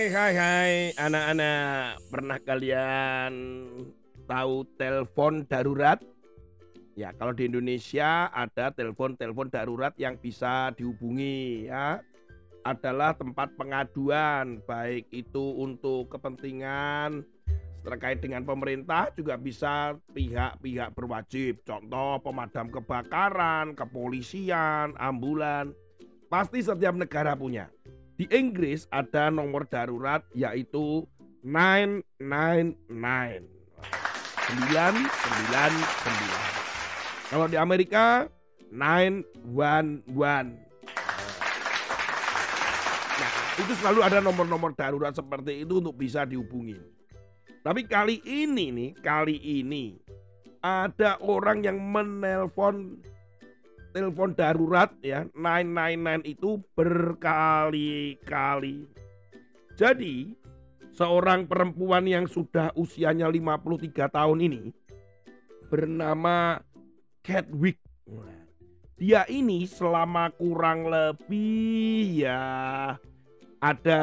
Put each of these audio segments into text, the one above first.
Hai hai hai. Anak-anak pernah kalian tahu telepon darurat? Ya kalau di Indonesia ada telepon-telepon darurat yang bisa dihubungi ya. Adalah tempat pengaduan baik itu untuk kepentingan terkait dengan pemerintah juga bisa pihak-pihak berwajib. Contoh pemadam kebakaran, kepolisian, ambulan pasti setiap negara punya di Inggris ada nomor darurat yaitu 999. 999. Kalau di Amerika 911. Nah, itu selalu ada nomor-nomor darurat seperti itu untuk bisa dihubungi. Tapi kali ini nih, kali ini ada orang yang menelpon telepon darurat ya 999 itu berkali-kali. Jadi seorang perempuan yang sudah usianya 53 tahun ini bernama Catwick. Dia ini selama kurang lebih ya ada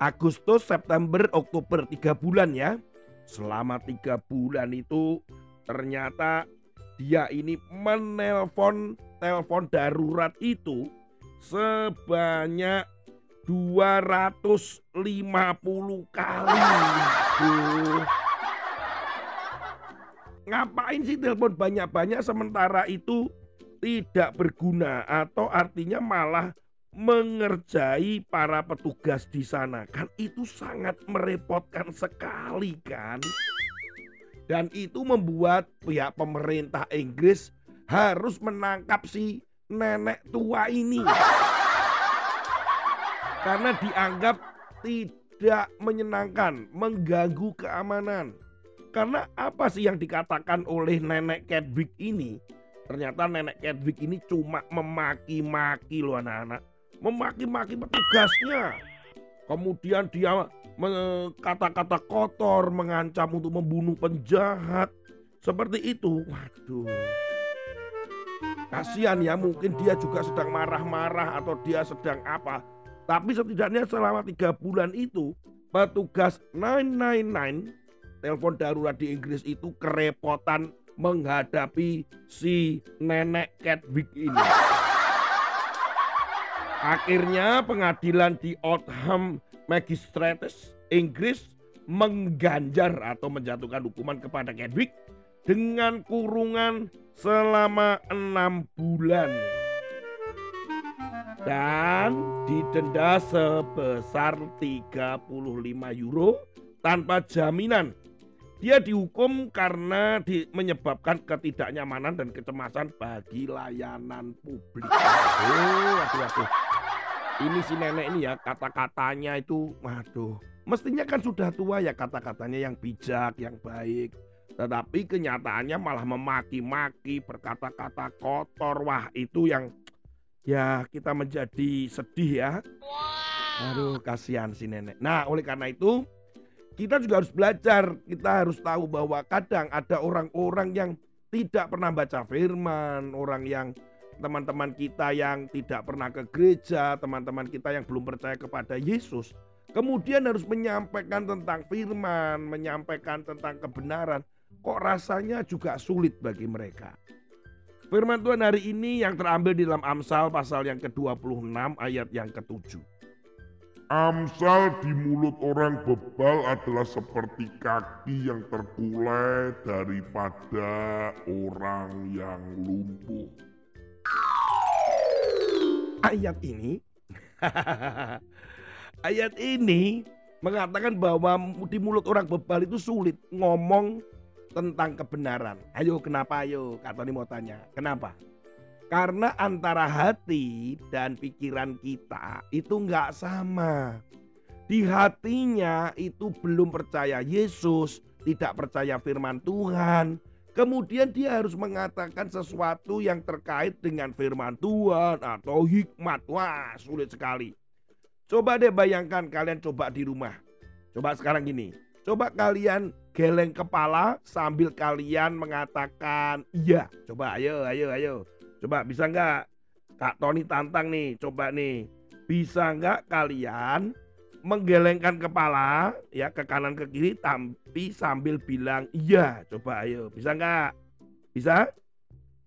Agustus, September, Oktober tiga bulan ya. Selama tiga bulan itu ternyata dia ini menelpon telepon darurat itu sebanyak 250 kali. Duh. Ngapain sih telepon banyak-banyak sementara itu tidak berguna atau artinya malah mengerjai para petugas di sana. Kan itu sangat merepotkan sekali kan? Dan itu membuat pihak pemerintah Inggris harus menangkap si nenek tua ini. Karena dianggap tidak menyenangkan, mengganggu keamanan. Karena apa sih yang dikatakan oleh nenek Catwick ini? Ternyata nenek Catwick ini cuma memaki-maki loh anak-anak. Memaki-maki petugasnya. Kemudian dia kata-kata kotor, mengancam untuk membunuh penjahat. Seperti itu. Waduh. Kasihan ya mungkin dia juga sedang marah-marah atau dia sedang apa. Tapi setidaknya selama tiga bulan itu petugas 999 telepon darurat di Inggris itu kerepotan menghadapi si nenek Catwick ini. Akhirnya pengadilan di Oldham Magistrates Inggris mengganjar atau menjatuhkan hukuman kepada Kedwick dengan kurungan selama enam bulan dan didenda sebesar 35 euro tanpa jaminan. Dia dihukum karena di, menyebabkan ketidaknyamanan dan kecemasan bagi layanan publik. Oh, waduh, waduh ini si nenek ini ya kata-katanya itu waduh mestinya kan sudah tua ya kata-katanya yang bijak yang baik. Tetapi kenyataannya malah memaki-maki berkata-kata kotor. Wah itu yang ya kita menjadi sedih ya. Aduh kasihan si nenek. Nah oleh karena itu kita juga harus belajar. Kita harus tahu bahwa kadang ada orang-orang yang tidak pernah baca firman orang yang teman-teman kita yang tidak pernah ke gereja, teman-teman kita yang belum percaya kepada Yesus, kemudian harus menyampaikan tentang firman, menyampaikan tentang kebenaran, kok rasanya juga sulit bagi mereka. Firman Tuhan hari ini yang terambil di dalam Amsal pasal yang ke-26 ayat yang ke-7. Amsal di mulut orang bebal adalah seperti kaki yang terkulai daripada orang yang lumpuh ayat ini ayat ini mengatakan bahwa di mulut orang bebal itu sulit ngomong tentang kebenaran. Ayo kenapa ayo? Kata ini mau tanya. Kenapa? Karena antara hati dan pikiran kita itu nggak sama. Di hatinya itu belum percaya Yesus, tidak percaya firman Tuhan, Kemudian dia harus mengatakan sesuatu yang terkait dengan firman Tuhan atau hikmat. Wah sulit sekali. Coba deh bayangkan kalian coba di rumah. Coba sekarang gini. Coba kalian geleng kepala sambil kalian mengatakan iya. Coba ayo ayo ayo. Coba bisa nggak? Kak Tony tantang nih. Coba nih. Bisa nggak kalian menggelengkan kepala ya ke kanan ke kiri tapi sambil bilang iya coba ayo. Bisa nggak? Bisa?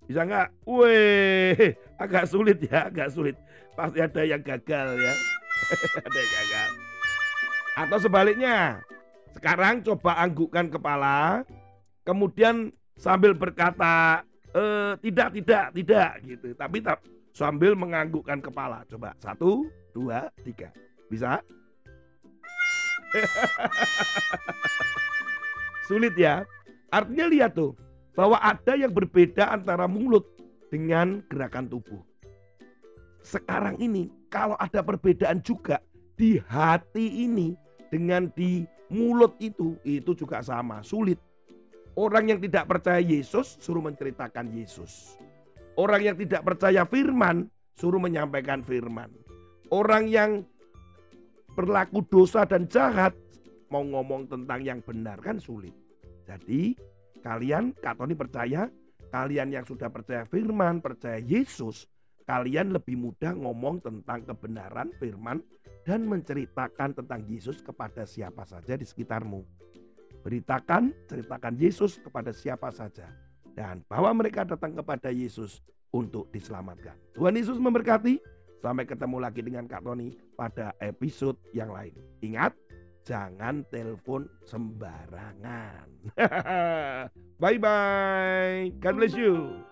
Bisa nggak? Wih agak sulit ya agak sulit. Pasti ada yang gagal ya. Ada yang gagal. Atau sebaliknya sekarang coba anggukkan kepala kemudian sambil berkata e, tidak tidak tidak gitu. Tapi sambil menganggukkan kepala. Coba satu dua tiga. Bisa Sulit ya. Artinya lihat tuh bahwa ada yang berbeda antara mulut dengan gerakan tubuh. Sekarang ini kalau ada perbedaan juga di hati ini dengan di mulut itu itu juga sama, sulit. Orang yang tidak percaya Yesus suruh menceritakan Yesus. Orang yang tidak percaya firman suruh menyampaikan firman. Orang yang berlaku dosa dan jahat mau ngomong tentang yang benar kan sulit. Jadi kalian Kak Tony percaya kalian yang sudah percaya firman, percaya Yesus, kalian lebih mudah ngomong tentang kebenaran firman dan menceritakan tentang Yesus kepada siapa saja di sekitarmu. Beritakan, ceritakan Yesus kepada siapa saja. Dan bahwa mereka datang kepada Yesus untuk diselamatkan. Tuhan Yesus memberkati. Sampai ketemu lagi dengan Kak Tony pada episode yang lain. Ingat, jangan telepon sembarangan. bye bye. God bless you.